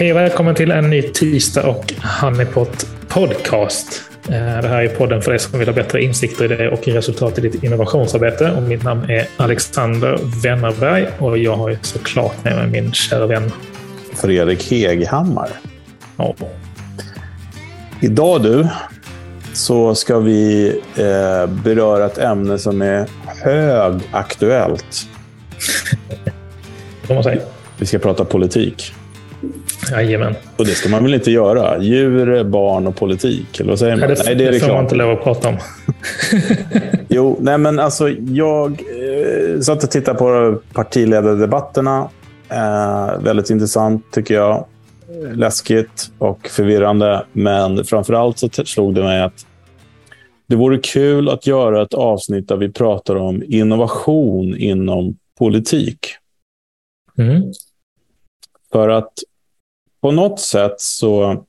Hej och välkommen till en ny tisdag och Honeypot podcast. Eh, det här är podden för dig som vill ha bättre insikter i det och resultat i ditt innovationsarbete. Och mitt namn är Alexander Wennerberg och jag har såklart med mig min kära vän Fredrik Heghammar. Ja. Idag du, så ska vi eh, beröra ett ämne som är högaktuellt. Får man säga. Vi ska prata politik. Jajamän. Och det ska man väl inte göra? Djur, barn och politik? Eller vad säger man? Nej, det, nej, det det får man inte lov att prata om. Jo, nej men alltså jag eh, satt och tittade på partiledardebatterna. Eh, väldigt intressant tycker jag. Läskigt och förvirrande. Men framför allt så slog det mig att det vore kul att göra ett avsnitt där vi pratar om innovation inom politik. Mm. För att på något sätt så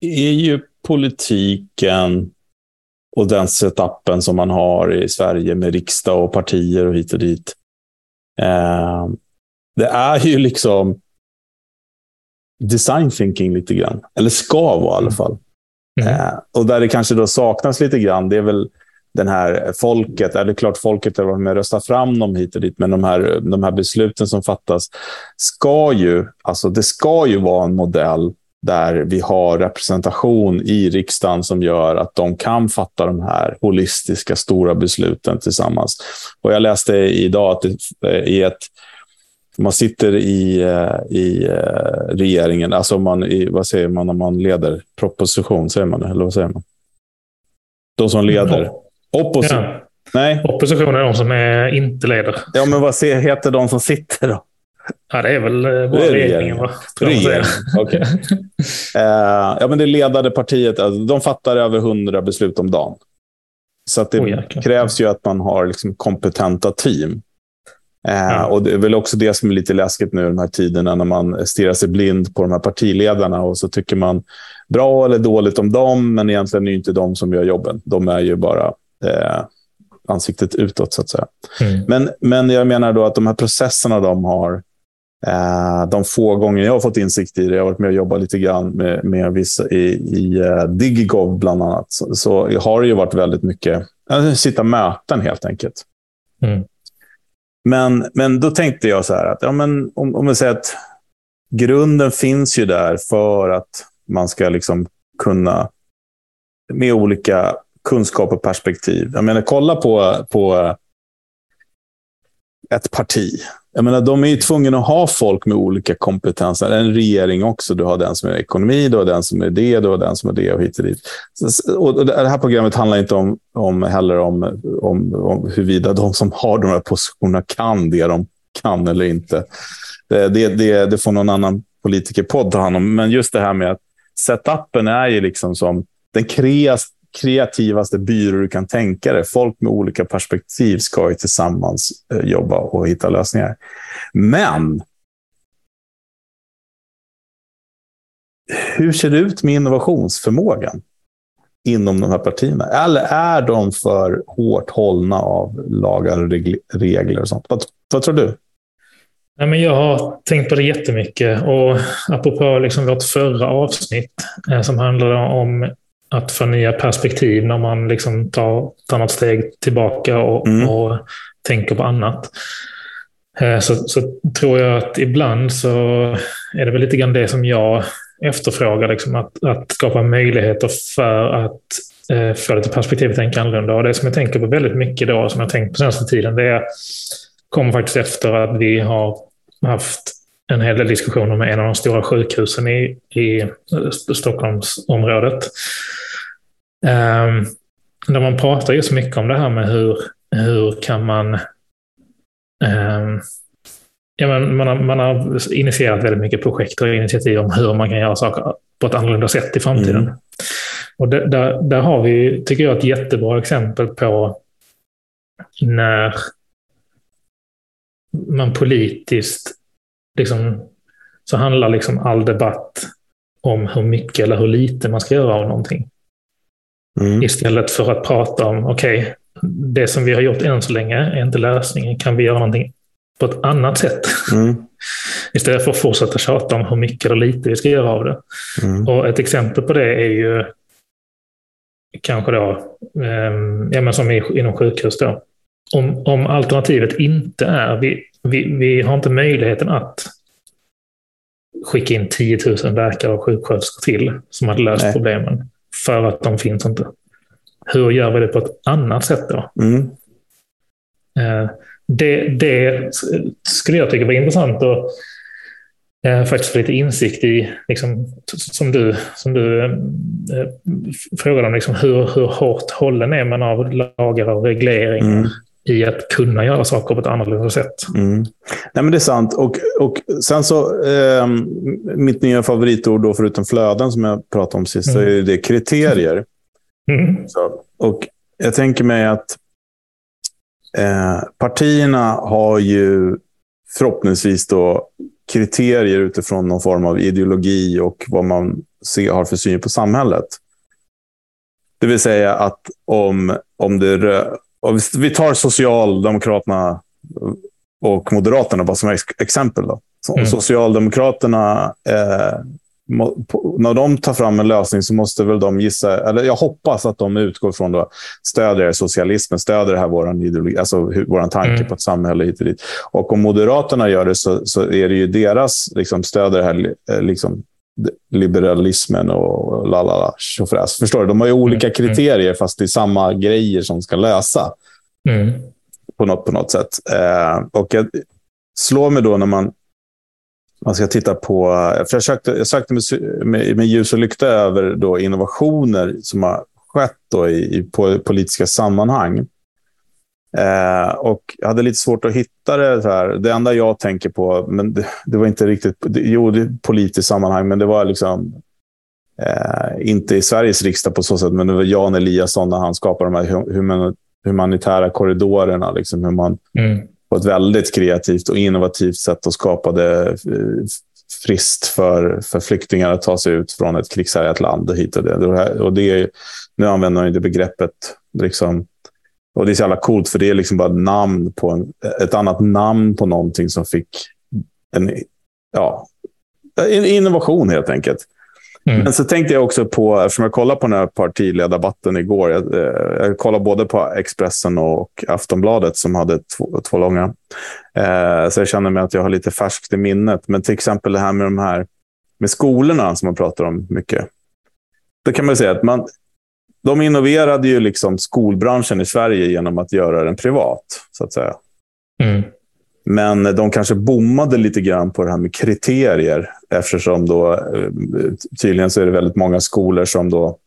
är ju politiken och den setupen som man har i Sverige med riksdag och partier och hit och dit. Eh, det är ju liksom design thinking lite grann. Eller ska vara i alla fall. Mm. Eh, och där det kanske då saknas lite grann, det är väl den här folket. Är det klart folket har varit med och röstat fram dem hit och dit, men de här, de här besluten som fattas ska ju, alltså det ska ju vara en modell där vi har representation i riksdagen som gör att de kan fatta de här holistiska stora besluten tillsammans. Och jag läste idag att det, eh, i ett man sitter i, eh, i eh, regeringen, alltså man, i, vad säger man när man leder proposition, säger man det? Eller vad säger man? De som leder. Opposition. Ja. Nej, Oppositionen är de som är, inte leder. ja, men vad heter de som sitter då? Ja, det är väl eh, bara regeringen, regeringen. va? Tror jag man säger. Regeringen, okej. Eh, ja, men det ledande partiet, alltså, de fattar över hundra beslut om dagen. Så det jäklar. krävs ju att man har liksom kompetenta team. Eh, Ja. Och Det är väl också det som är lite läskigt nu i de här tiderna när man stirrar sig blind på de här partiledarna och så tycker man bra eller dåligt om dem, men egentligen är det inte de som gör jobben. De är ju bara eh, ansiktet utåt, så att säga. Mm. Men, men jag menar då att de här processerna de har, eh, de få gånger jag har fått insikt i det, jag har varit med och jobbat lite grann med, med vissa i, i eh, Digigov bland annat, så, så har det ju varit väldigt mycket eh, sitta möten helt enkelt. Mm. Men, men då tänkte jag så här att ja, men om, om vi säger att grunden finns ju där för att man ska liksom kunna med olika kunskap och perspektiv. Jag menar, kolla på, på ett parti. Jag menar, de är ju tvungna att ha folk med olika kompetenser. En regering också. Du har den som är ekonomi, du har den som är det, du har den som är det och hit och dit. Och det här programmet handlar inte om, om, heller om, om, om huruvida de som har de här positionerna kan det de kan eller inte. Det, det, det, det får någon annan politikerpodd ta hand om. Men just det här med att setupen är ju liksom som den kreas, kreativaste byrå du kan tänka dig. Folk med olika perspektiv ska ju tillsammans eh, jobba och hitta lösningar. Men hur ser det ut med innovationsförmågan inom de här partierna? Eller är de för hårt hållna av lagar och regler och sånt? Vad, vad tror du? Nej, men jag har tänkt på det jättemycket. Och apropå liksom vårt förra avsnitt eh, som handlade om att få nya perspektiv när man liksom tar, tar något steg tillbaka och, Mm. och tänker på annat. Eh, så, så tror jag att ibland så är det väl lite grann det som jag efterfrågar. Liksom att, att skapa möjligheter för att eh, få lite perspektiv att tänka annorlunda. Och det som jag tänker på väldigt mycket då, som jag tänkt på senaste tiden, det är, kommer faktiskt efter att vi har haft en hel del diskussioner med en av de stora sjukhusen i, i Stockholmsområdet. Um, där man pratar ju så mycket om det här med hur, hur kan man... Um, ja, men man, har, man har initierat väldigt mycket projekt och initiativ om hur man kan göra saker på ett annorlunda sätt i framtiden. Mm. Och där, där, där har vi, tycker jag, ett jättebra exempel på när man politiskt liksom, så handlar liksom all debatt om hur mycket eller hur lite man ska göra av någonting. Mm. Istället för att prata om, okej, okay, det som vi har gjort än så länge är inte lösningen. Kan vi göra någonting på ett annat sätt. Mm. Istället för att fortsätta tjata om hur mycket eller lite vi ska göra av det. Mm. Och ett exempel på det är ju kanske då, eh, ja, men som inom sjukhus då. Om, om alternativet inte är, vi, vi, vi har inte möjligheten att skicka in 10 000 läkare och sjuksköterskor till som hade löst Nej. problemen. För att de finns inte. Hur gör vi det på ett annat sätt då? Mm. Eh, det, det skulle jag tycka var intressant att eh, faktiskt få lite insikt i, liksom, som du, som du eh, frågade om, liksom, hur, hur hårt hållen är man av lagar och regleringar mm. I att kunna göra saker på ett annorlunda sätt. Mm. Nej, men det är sant. Och, och sen så, eh, mitt nya favoritord, då, förutom flöden som jag pratade om sist, mm. är det kriterier. Mm. Så, och jag tänker mig att Eh, partierna har ju förhoppningsvis då kriterier utifrån någon form av ideologi och vad man ser, har för syn på samhället. Det vill säga att om, om det... Vi tar Socialdemokraterna och Moderaterna bara som exempel. Då. Mm. Socialdemokraterna eh, när de tar fram en lösning så måste väl de gissa, eller jag hoppas att de utgår från då, stödjer socialismen, stödjer här vår ideologi, alltså vår tanke mm. på ett samhälle hit och dit. Och om Moderaterna gör det så, så är det ju deras liksom, stöd det här eh, liksom, liberalismen och la la la, tjofräs. Förstår du? De har ju olika mm. kriterier fast det är samma grejer som ska lösa. Mm. På, något, på något sätt. Eh, och jag slår mig då när man man ska titta på... Jag, försökte, jag sökte med, med, med ljus och lykta över då innovationer som har skett då i, i politiska sammanhang. Eh, och jag hade lite svårt att hitta det. Så här. Det enda jag tänker på, men det, det var inte riktigt... Det, jo, det är politiskt sammanhang, men det var liksom... Eh, inte i Sveriges riksdag på så sätt, men det var Jan Eliasson när han skapade de här humanitära korridorerna. Liksom, hur man mm på ett väldigt kreativt och innovativt sätt och skapade eh, frist för, för flyktingar att ta sig ut från ett krigshärjat land. Hit och det. Och det nu använder man det begreppet. Liksom, och det är så jävla coolt, för det är liksom bara namn på en, ett annat namn på någonting som fick en, ja, en innovation helt enkelt. Mm. Men så tänkte jag också på, eftersom jag kollade på den här partiledardebatten igår. Jag, eh, jag kollade både på Expressen och Aftonbladet som hade två, två långa. Eh, så jag känner mig att jag har lite färskt i minnet. Men till exempel det här med de här med skolorna som man pratar om mycket. Då kan man säga att man, de innoverade ju liksom skolbranschen i Sverige genom att göra den privat, så att säga. Mm. Men de kanske bommade lite grann på det här med kriterier eftersom då eh, tydligen så är det väldigt många skolor som då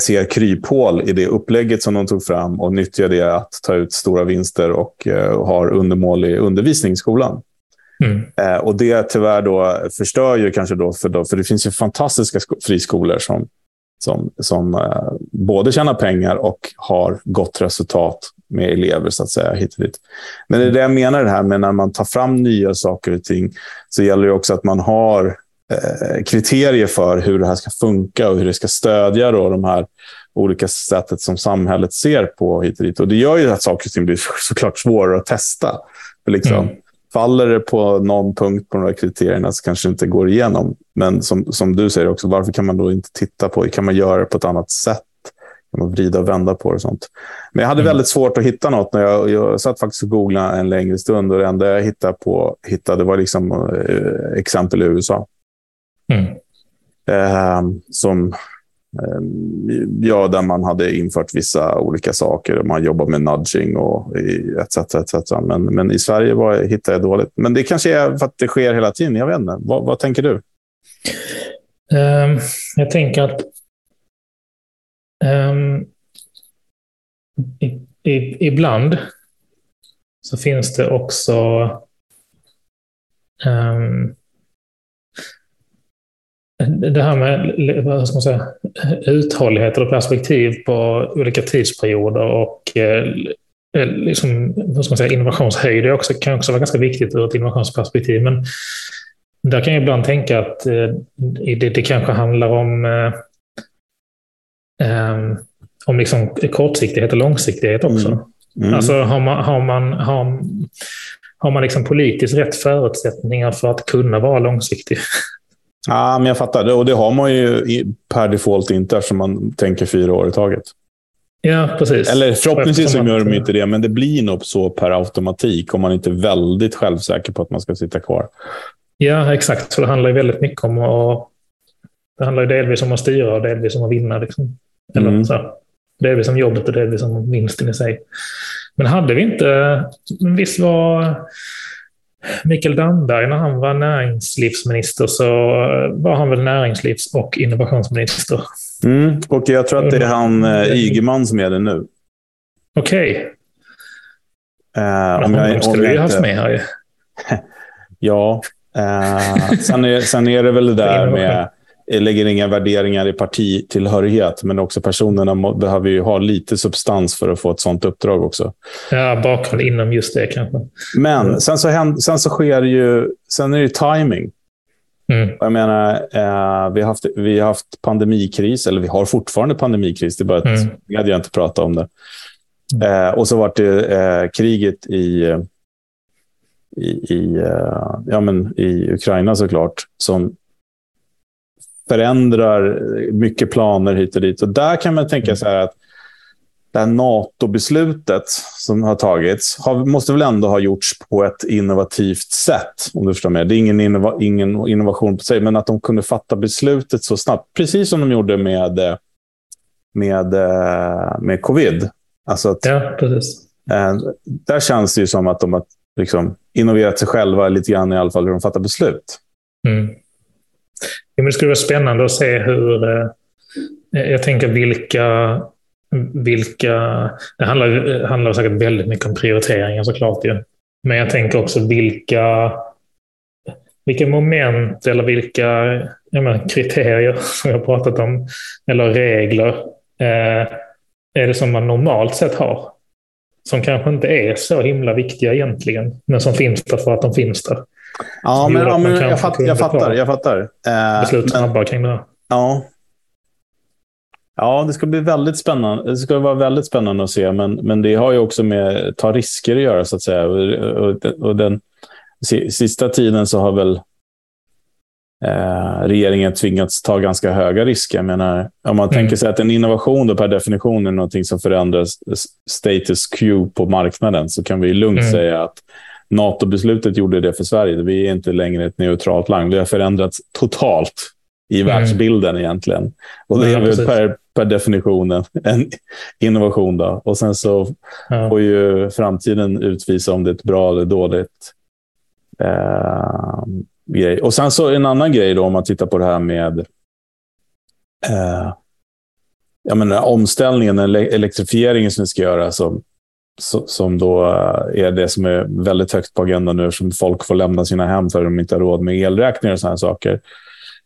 ser kryphål i det upplägget som de tog fram och nyttjar det att ta ut stora vinster och uh, har undermålig undervisning i skolan. Mm. Uh, och det tyvärr då förstör ju kanske då för, då, för det finns ju fantastiska friskolor som, som, som eh, både tjänar pengar och har gott resultat med elever så att säga. Hit och dit. Men det är det jag menar det här med när man tar fram nya saker och ting så gäller det också att man har eh, kriterier för hur det här ska funka och hur det ska stödja då de här olika sättet som samhället ser på hit och dit. Och det gör ju att saker och ting blir såklart svårare att testa. För liksom, mm. Faller det på någon punkt på några kriterierna så kanske det inte går igenom. Men som, som du säger också, varför kan man då inte titta på det? Kan man göra det på ett annat sätt? Kan man vrida och vända på det och sånt. Men jag hade mm. väldigt svårt att hitta något. När jag, jag satt faktiskt och googlade en längre stund och det enda jag hittade, på, hittade var liksom, eh, exempel i USA. Mm. Eh, som, Ehm, ja, där man hade infört vissa olika saker. Man jobbar med nudging och etc. etc. Men, men i Sverige var, hittade jag dåligt. Men det kanske är för att det sker hela tiden. Jag vet inte. Vad, vad tänker du? Um, jag tänker att Um, i, i, ibland så finns det också um, det här med vad ska man säga, uthållighet och perspektiv på olika tidsperioder och eh, liksom, vad ska man säga, innovationshöjd också, kan också vara ganska viktigt ur ett innovationsperspektiv. Men där kan jag ibland tänka att eh, det, det kanske handlar om eh, Um, om liksom kortsiktighet och långsiktighet också. Mm. Mm. Alltså har man, har man, har, har man liksom politiskt rätt förutsättningar för att kunna vara långsiktig? Ja, men jag fattar. Och det har man ju per default inte eftersom man tänker fyra år i taget. Ja, precis. Eller förhoppningsvis så gör de inte det, men det blir nog så per automatik om man inte är väldigt självsäker på att man ska sitta kvar. Ja, exakt. Så det handlar ju väldigt mycket om att... Det handlar ju delvis om att styra och delvis om att vinna. Liksom. Eller mm. så. Delvis om jobbet och delvis om vinsten i sig. Men hade vi inte... Visst var Mikael Damberg, när han var näringslivsminister, så var han väl näringslivs och innovationsminister. Mm, och jag tror att det är han eh, Ygeman som är det nu. Okej. Okay. Uh, om jag, skulle vi ju haft med här Ja. Uh, sen, är, sen är det väl det där med lägger inga värderingar i partitillhörighet, men också personerna behöver ju ha lite substans för att få ett sånt uppdrag också. Ja, bakgrund inom just det kanske. Men sen så, händer, sen så sker ju, sen är det timing. Mm. Jag menar, eh, vi, har haft, vi har haft pandemikris, eller vi har fortfarande pandemikris. Det är bara att mm. jag inte pratat om det. Eh, och så var det eh, kriget i, i, i, eh, ja, men i Ukraina såklart, som förändrar mycket planer hit och dit. Och där kan man tänka så här att det här NATO-beslutet som har tagits har, måste väl ändå ha gjorts på ett innovativt sätt. Om du förstår mig. Det är ingen, innova, ingen innovation på sig, men att de kunde fatta beslutet så snabbt. Precis som de gjorde med, med, med covid. Alltså att, ja, precis. Eh, där känns det ju som att de har liksom innoverat sig själva lite grann i alla fall hur de fattar beslut. Mm. Ja, det skulle vara spännande att se hur... Eh, jag tänker vilka... vilka det handlar, eh, handlar säkert väldigt mycket om prioriteringar såklart. Ju. Men jag tänker också vilka, vilka moment eller vilka menar, kriterier som jag pratat om, eller regler, eh, är det som man normalt sett har. Som kanske inte är så himla viktiga egentligen, men som finns där för att de finns där. Ja, men, ja, men jag, fatt, jag fattar. Jag fattar. Eh, beslut snabbare kring det här. Ja. Ja, det ska bli väldigt spännande. Det ska vara väldigt spännande att se, men, men det har ju också med att ta risker att göra, så att säga. Och, och den sista tiden så har väl eh, regeringen tvingats ta ganska höga risker. Jag menar, om man mm. tänker sig att en innovation då per definition är någonting som förändrar status quo på marknaden, så kan vi lugnt mm. säga att NATO-beslutet gjorde det för Sverige. Vi är inte längre ett neutralt land. Vi har förändrats totalt i mm. världsbilden egentligen. Och det är väl per, per definition en innovation. Då. Och sen så ja. får ju framtiden utvisa om det är ett bra eller dåligt eh, grej. Och sen så en annan grej då, om man tittar på det här med eh, jag menar, omställningen, elektrifieringen som vi ska göra. Så som då eh, är det som är väldigt högt på agendan nu, som folk får lämna sina hem för att de inte har råd med elräkningar och sådana saker,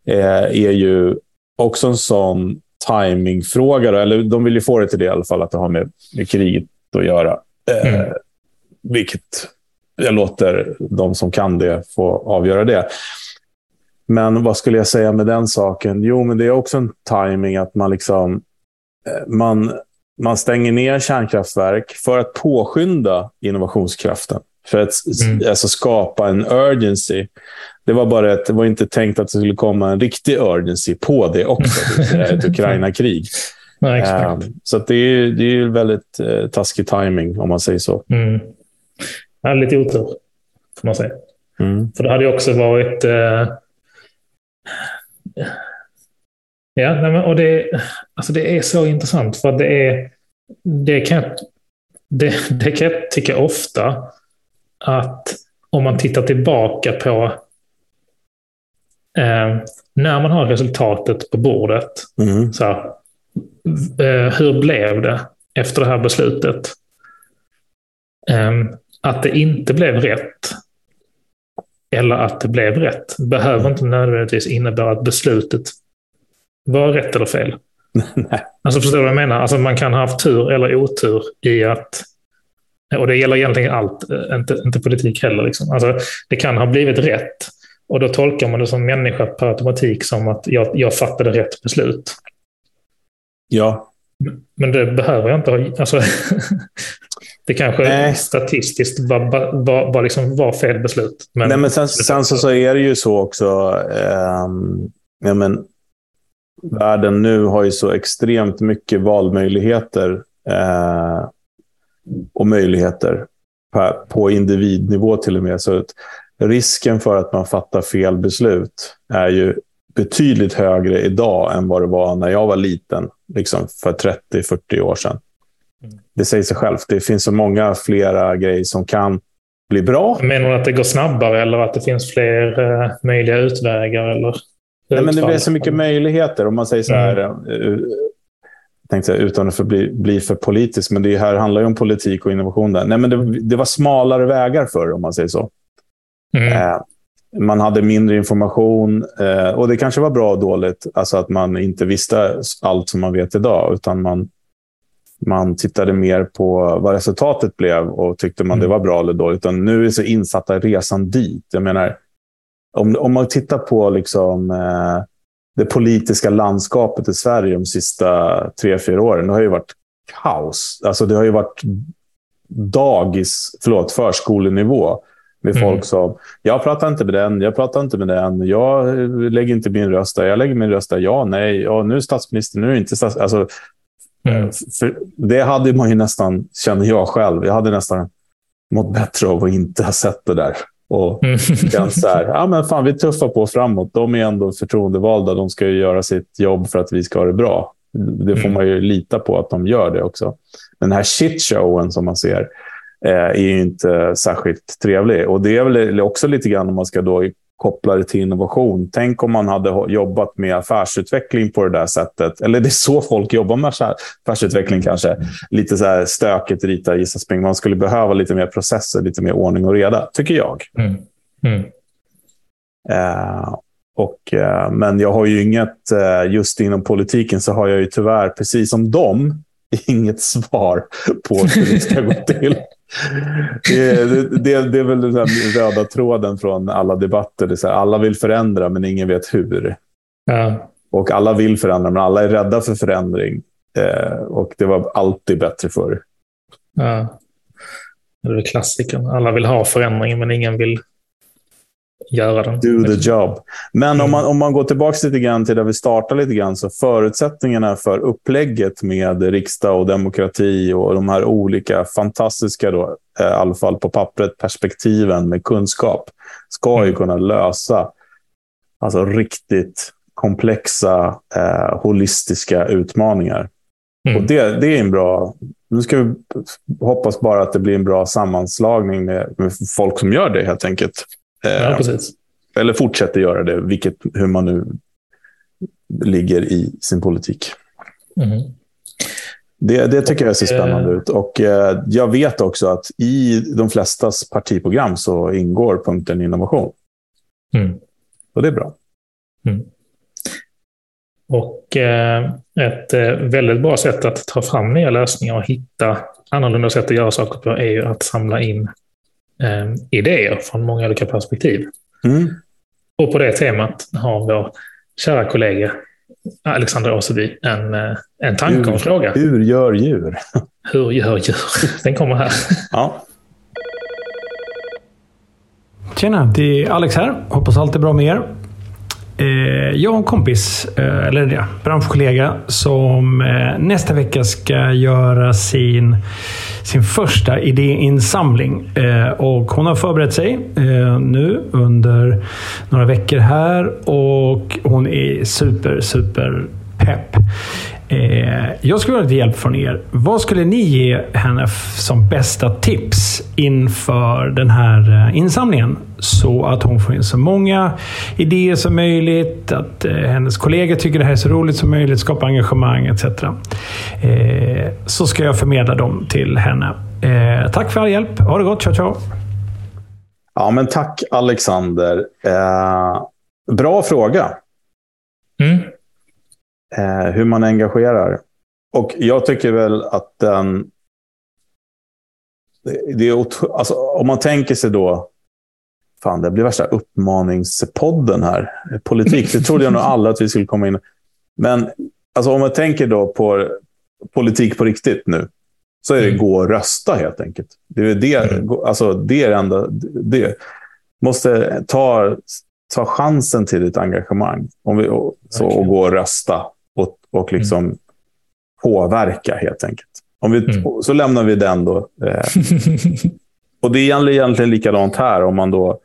eh, är ju också en sån timingfråga. Eller de vill ju få det till det i alla fall, att det har med, med kriget att göra. Eh, mm. vilket jag låter de som kan det få avgöra det. Men vad skulle jag säga med den saken? Jo, men det är också en timing att man liksom man man stänger ner kärnkraftverk för att påskynda innovationskraften. För att mm. alltså, skapa en urgency. Det var bara ett, det var inte tänkt att det skulle komma en riktig urgency på det också. ett Ukraina-krig. Ja, um, så det är, det är väldigt uh, taskig timing om man säger så. Mm. Ja, lite otur, får man säga. Mm. För det hade också varit... Uh, Ja, och det, alltså det är så intressant för det är... Det kan, det, det kan jag tycka ofta att om man tittar tillbaka på eh, när man har resultatet på bordet. Mm. Så här, eh, hur blev det efter det här beslutet? Eh, att det inte blev rätt eller att det blev rätt behöver inte nödvändigtvis innebära att beslutet var rätt eller fel. Nej. Alltså förstår du vad jag menar? Alltså man kan ha haft tur eller otur i att... Och det gäller egentligen allt, inte, inte politik heller. Liksom. Alltså, det kan ha blivit rätt. Och då tolkar man det som människa per automatik som att jag, jag fattade rätt beslut. Ja. Men det behöver jag inte ha... Alltså, Det kanske Nej. statistiskt var, var, var, liksom var fel beslut. Men, Nej, men sen, sen så, så, är det ju så också. Eh, ja, men, världen nu har ju så extremt mycket valmöjligheter eh, och möjligheter på, på individnivå till och med. Så att risken för att man fattar fel beslut är ju betydligt högre idag än vad det var när jag var liten, liksom för 30-40 år sedan. Det säger sig självt. Det finns så många flera grejer som kan bli bra. Menar du att det går snabbare eller att det finns fler eh, möjliga utvägar? Eller Nej, men det blir så mycket möjligheter. Om man säger så här, mm. uh, tänkte säga, utan att bli, bli för politisk, men det här handlar ju om politik och innovation. Där. Nej, men det, det var smalare vägar förr, om man säger så. Mm. Eh, man hade mindre information eh, och det kanske var bra och dåligt. Alltså att man inte visste allt som man vet idag, utan man, man tittade mer på vad resultatet blev och tyckte man mm. det var bra eller dåligt. Utan nu är så insatta resan dit. Jag menar, om, om man tittar på liksom, eh, det politiska landskapet i Sverige de sista tre, fyra åren, det har ju varit kaos. Alltså det har ju varit dagis, förlåt, förskolenivå med mm. folk som, jag pratar inte med den, jag pratar inte med den, jag lägger inte min röst där, jag lägger min röst där, ja, nej, ja, nu är statsminister, nu är inte statsminister. Alltså, mm. för det hade man ju nästan, känner jag själv, jag hade nästan mått bättre av att inte ha sett det där. Och mm. så här, ja men fan vi tuffar på framåt. De är ändå förtroendevalda. De ska ju göra sitt jobb för att vi ska ha det bra. Det får mm. man ju lita på att de gör det också. Den här shitshowen som man ser eh, är ju inte särskilt trevlig. Och det är väl också lite grann om man ska då koppla det till innovation. Tänk om man hade jobbat med affärsutveckling på det där sättet. Eller det är så folk jobbar med affärsutveckling kanske. Lite så här stökigt, rita, gissa, spring. Man skulle behöva lite mer processer, lite mer ordning och reda, tycker jag. Mm. Mm. Uh, och, uh, men jag har ju inget, uh, just inom politiken så har jag ju tyvärr, precis som dem, inget svar på hur det ska gå till. Det, det, det, är väl den röda tråden från alla debatter. Det är här, alla vill förändra, men ingen vet hur. Ja. Och alla vill förändra, men alla är rädda för förändring. Eh, och det var alltid bättre förr. Ja. Det är klassikern. Alla vill ha förändring, men ingen vill göra den. Do the job. Men mm. om, man, om man går tillbaka lite grann till där vi startade lite grann, så förutsättningarna för upplägget med riksdag och demokrati och de här olika fantastiska, då, eh, i alla fall på pappret, perspektiven med kunskap, ska ju mm. kunna lösa alltså, riktigt komplexa, eh, holistiska utmaningar. Mm. Och det, det är en bra... Nu ska vi hoppas bara att det blir en bra sammanslagning med, med folk som gör det, helt enkelt. Ja, eh, precis. Eller fortsätter göra det, vilket, hur man nu ligger i sin politik. Mm. Det, det tycker jag ser spännande ut. Och eh, jag vet också att i de flestas partiprogram så ingår punkten innovation. Mm. Och det är bra. Mm. Och eh, ett eh, väldigt bra sätt att ta fram nya lösningar och hitta annorlunda sätt att göra saker på är ju att samla in eh, idéer från många olika perspektiv. Mm. Och på det temat har vår kära kollega Alexander Åseby en, eh, en tanke och en fråga. Hur gör djur? Hur gör djur? Den kommer här. Ja. Tjena, det är Alex här. Hoppas allt är bra med er. Eh, jag har en kompis, eh, eller ja, branschkollega, som eh, nästa vecka ska göra sin, sin första idéinsamling. Eh, och hon har förberett sig eh, nu under några veckor här och hon är super, super pepp. Eh, jag skulle vilja ha lite hjälp från er. Vad skulle ni ge henne som bästa tips inför den här eh, insamlingen? Så att hon får in så många idéer som möjligt, att eh, hennes kollegor tycker det här är så roligt som möjligt, skapa engagemang etc. Eh, så ska jag förmedla dem till henne. Eh, tack för all hjälp. Ha det gott. Ciao, ciao. Ja, men tack Alexander. Eh, bra fråga. Mm eh, hur man engagerar. Och jag tycker väl att den... Det är, alltså, om man tänker sig då... Fan, det blir värsta uppmaningspodden här. Politik, det trodde jag nog alla att vi skulle komma in Men alltså, om man tänker då på politik på riktigt nu. så är det Mm. gå och rösta helt enkelt. Det är det, Mm. alltså, det är det enda. Det måste ta, ta chansen till ditt engagemang. Om vi, och, så, och gå och rösta och, och liksom påverka helt enkelt. Om vi, Mm. Så lämnar vi den då. Eh, och det är egentligen likadant här om man då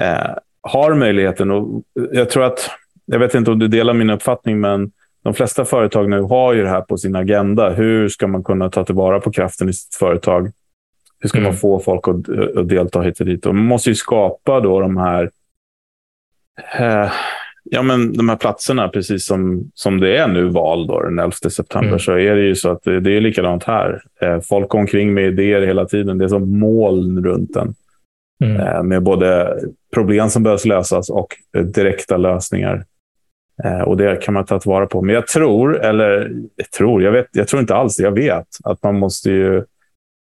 eh, har möjligheten. Och jag tror att, jag vet inte om du delar min uppfattning, men de flesta företag nu har ju det här på sin agenda. Hur ska man kunna ta tillvara på kraften i sitt företag? Hur ska Mm. man få folk att, att delta hit och dit? Och man måste ju skapa då de här eh, Ja, men de här platserna, precis som, som det är nu val då, den 11 september, Mm. så är det ju så att det, det är likadant här. Eh, folk går omkring med idéer hela tiden. Det är som moln runt en. Mm. Eh, med både problem som behövs lösas och direkta lösningar. Eh, och det kan man ta tillvara på. Men jag tror, eller jag tror, jag, vet, jag tror inte alls, jag vet att man måste ju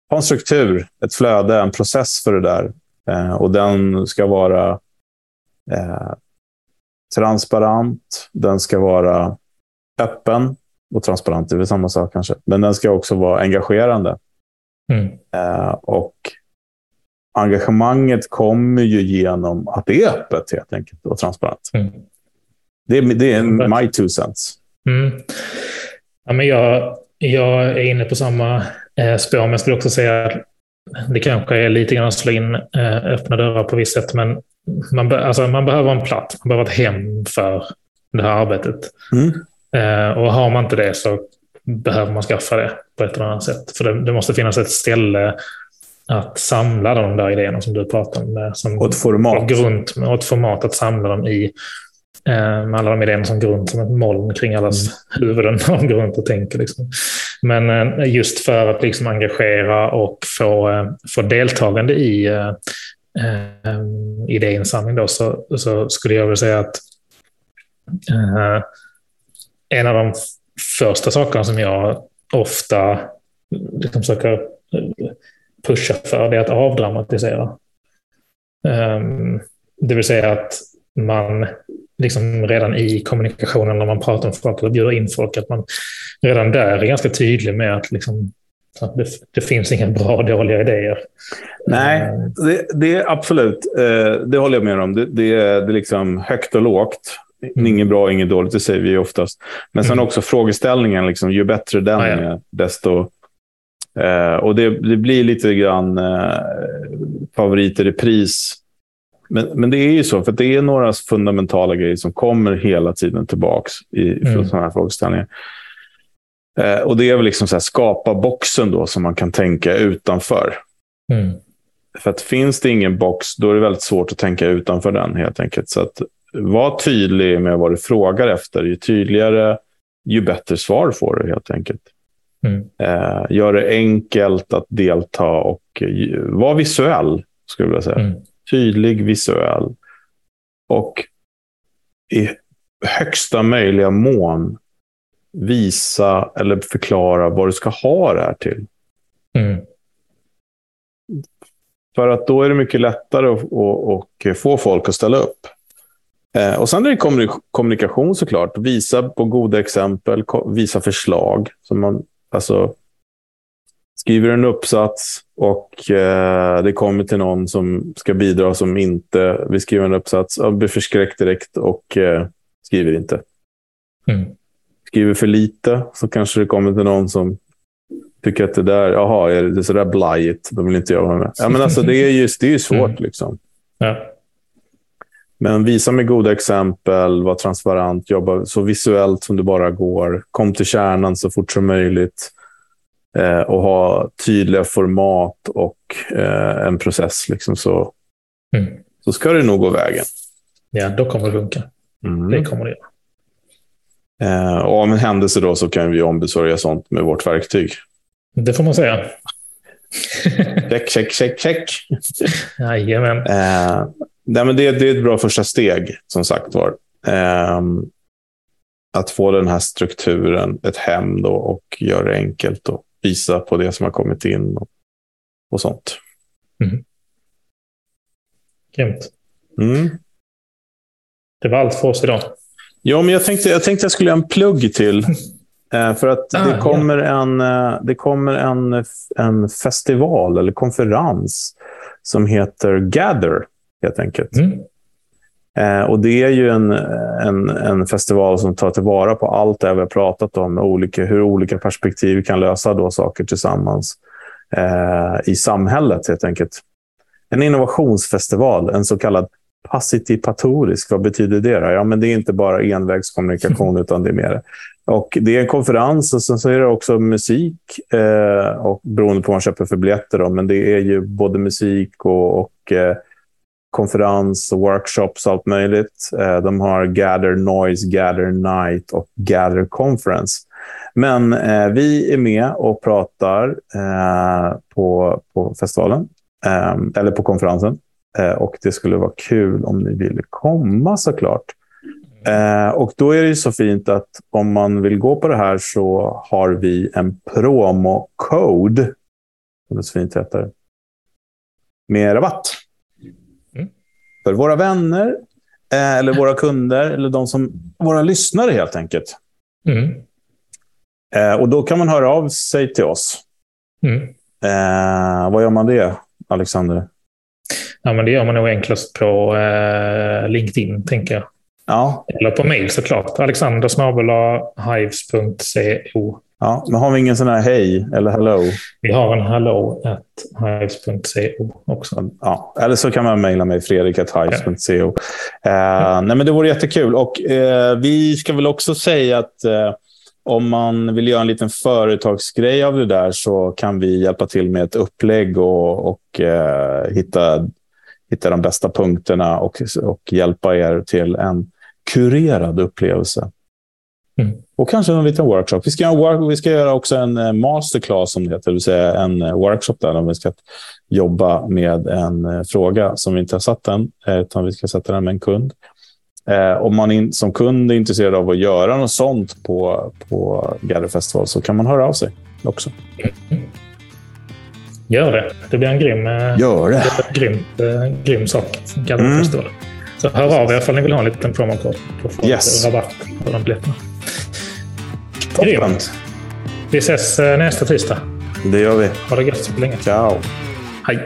ha en struktur, ett flöde, en process för det där. Eh, och den ska vara eh, transparent, den ska vara öppen och transparent är väl samma sak kanske. Men den ska också vara engagerande. Mm. Eh, och engagemanget kommer ju genom att det är öppet helt enkelt och transparent. Mm. Det är, det är my two cents. Mm. Ja, men jag, jag är inne på samma eh, spår, men jag skulle också säga att det kanske är lite grann att slå in eh, öppna dörrar på visst sätt, men man, be, alltså, man behöver en plats, man behöver ett hem för det här arbetet. Mm. Eh, och har man inte det så behöver man skaffa det på ett eller annat sätt. För det, det måste finnas ett ställe att samla de där idéerna som du pratar om. Med, som, Och ett format. grund, och ett format att samla dem i. Eh, med alla de idéerna som grund, som ett moln kring allas huvuden när de går runt och tänker. Liksom. Men eh, just för att liksom engagera och få, eh, få deltagande i eh, idéinsamling då, så, så skulle jag väl säga att eh, en av de första sakerna som jag ofta liksom försöker eh, pusha för det är att avdramatisera. Eh, det vill säga att man liksom redan i kommunikationen när man pratar om folk eller bjuder in folk, att man redan där är ganska tydlig med att liksom, det, det finns inga bra och dåliga idéer. Nej, det, det är absolut. Eh, det håller jag med om. Det, det, är, liksom högt och lågt. Mm. Inget bra, inget dåligt, det säger vi oftast. Men sen Mm. också frågeställningen, liksom, ju bättre den Ah, ja. är, desto... Eh, och det, det blir lite grann eh, favoriter i pris. Men, men det är ju så, för att det är några fundamentala grejer som kommer hela tiden tillbaka i Mm. sådana här frågeställningar. Eh, och det är väl liksom så här, skapa boxen då som man kan tänka utanför. Mm. För att finns det ingen box, då är det väldigt svårt att tänka utanför den helt enkelt. Så att var tydlig med vad du frågar efter. Ju tydligare, ju bättre svar får du helt enkelt. Mm. Eh, gör det enkelt att delta och eh, var visuell, skulle jag vilja säga. Mm. Tydlig, visuell. Och i högsta möjliga mån visa eller förklara vad du ska ha det här till. Mm. För att då är det mycket lättare att, att, att få folk att ställa upp. Eh, och sen är det kommunik- kommunikation såklart. Visa på goda exempel, visa förslag. Så man, alltså, skriver en uppsats och eh, det kommer till någon som ska bidra som inte vill skriva en uppsats. Blir förskräckt direkt och eh, skriver inte. Mm. Skriver för lite så kanske det kommer till någon som tycker att det där, jaha, är det sådär blajigt, de vill inte jag vara med. Ja, men alltså, det är ju, det är ju svårt. Mm. Liksom. Ja. Men visa med goda exempel, var transparent, jobba så visuellt som det bara går. Kom till kärnan så fort som möjligt. Eh, och ha tydliga format och eh, en process. Liksom, så, Mm. så ska det nog gå vägen. ja, då kommer det funka. Mm. Det kommer det göra. Eh, och om en händelse då så kan vi ombesörja sånt med vårt verktyg. Det får man säga. Check, check, check, check. Jajamän. Eh, nej, men det, det är ett bra första steg, som sagt var. Eh, att få den här strukturen, ett hem då, och göra det enkelt och visa på det som har kommit in och, och sånt. Grymt. Mm. Det var allt för oss idag. Ja, men jag tänkte jag tänkte jag skulle göra en plugg till Eh, för att Ah, det kommer, en, eh, det kommer en, en festival eller konferens som heter Gather, helt enkelt. Mm. Eh, och Det är ju en, en, en festival som tar tillvara på allt det vi har pratat om, olika, hur olika perspektiv kan lösa då saker tillsammans eh, i samhället, helt enkelt. En innovationsfestival, en så kallad Passitipatorisk, Vad betyder det? Då? Ja, men det är inte bara envägskommunikation, utan det är mer. Och det är en konferens och sen så är det också musik, eh, och beroende på vad man köper för biljetter. Då, men det är ju både musik och, och eh, konferens och workshops och allt möjligt. Eh, de har Gather Noise, Gather Night och Gather Conference. Men eh, vi är med och pratar eh, på, på festivalen, eh, eller på konferensen. Eh, och det skulle vara kul om ni ville komma såklart. Eh, och då är det så fint att om man vill gå på det här så har vi en promocode, som det så fint heter, med rabatt. Mm. För våra vänner, eh, eller våra kunder, eller de som, våra lyssnare helt enkelt. Mm. Eh, och då kan man höra av sig till oss. Mm. Eh, vad gör man det, Alexander? Ja, men det gör man nog enklast på eh, LinkedIn, tänker jag. Ja, Eller på mail såklart. Alexander hives.co. ja, men har vi ingen sån här hej eller hello? Vi har en hello at hives.co också. Ja, eller så kan man mejla mig, fredrik.hives.co. Eh, nej, men det vore jättekul. Och, eh, vi ska väl också säga att eh, om man vill göra en liten företagsgrej av det där så kan vi hjälpa till med ett upplägg och, och eh, hitta, hitta de bästa punkterna och, och hjälpa er till en kurerad upplevelse. Mm. Och kanske en liten workshop. Vi ska, work- vi ska göra också en eh, masterclass som det heter, det vill säga en eh, workshop där vi ska jobba med en eh, fråga som vi inte har satt än, utan vi ska sätta den med en kund. Eh, om man in, som kund är intresserad av att göra något sånt på, på Gather Festival så kan man höra av sig också. Gör det. Det blir en grym, eh, Gör det! en grym, eh, grym sak. Mm. Gallerfestival. Så hör av er ifall ni vill ha en liten promokod på få Yes. rabatt på de biljetterna. Grymt. Vi ses eh, nästa tisdag. Det gör vi. Ha det gött så länge. Ciao! Hej!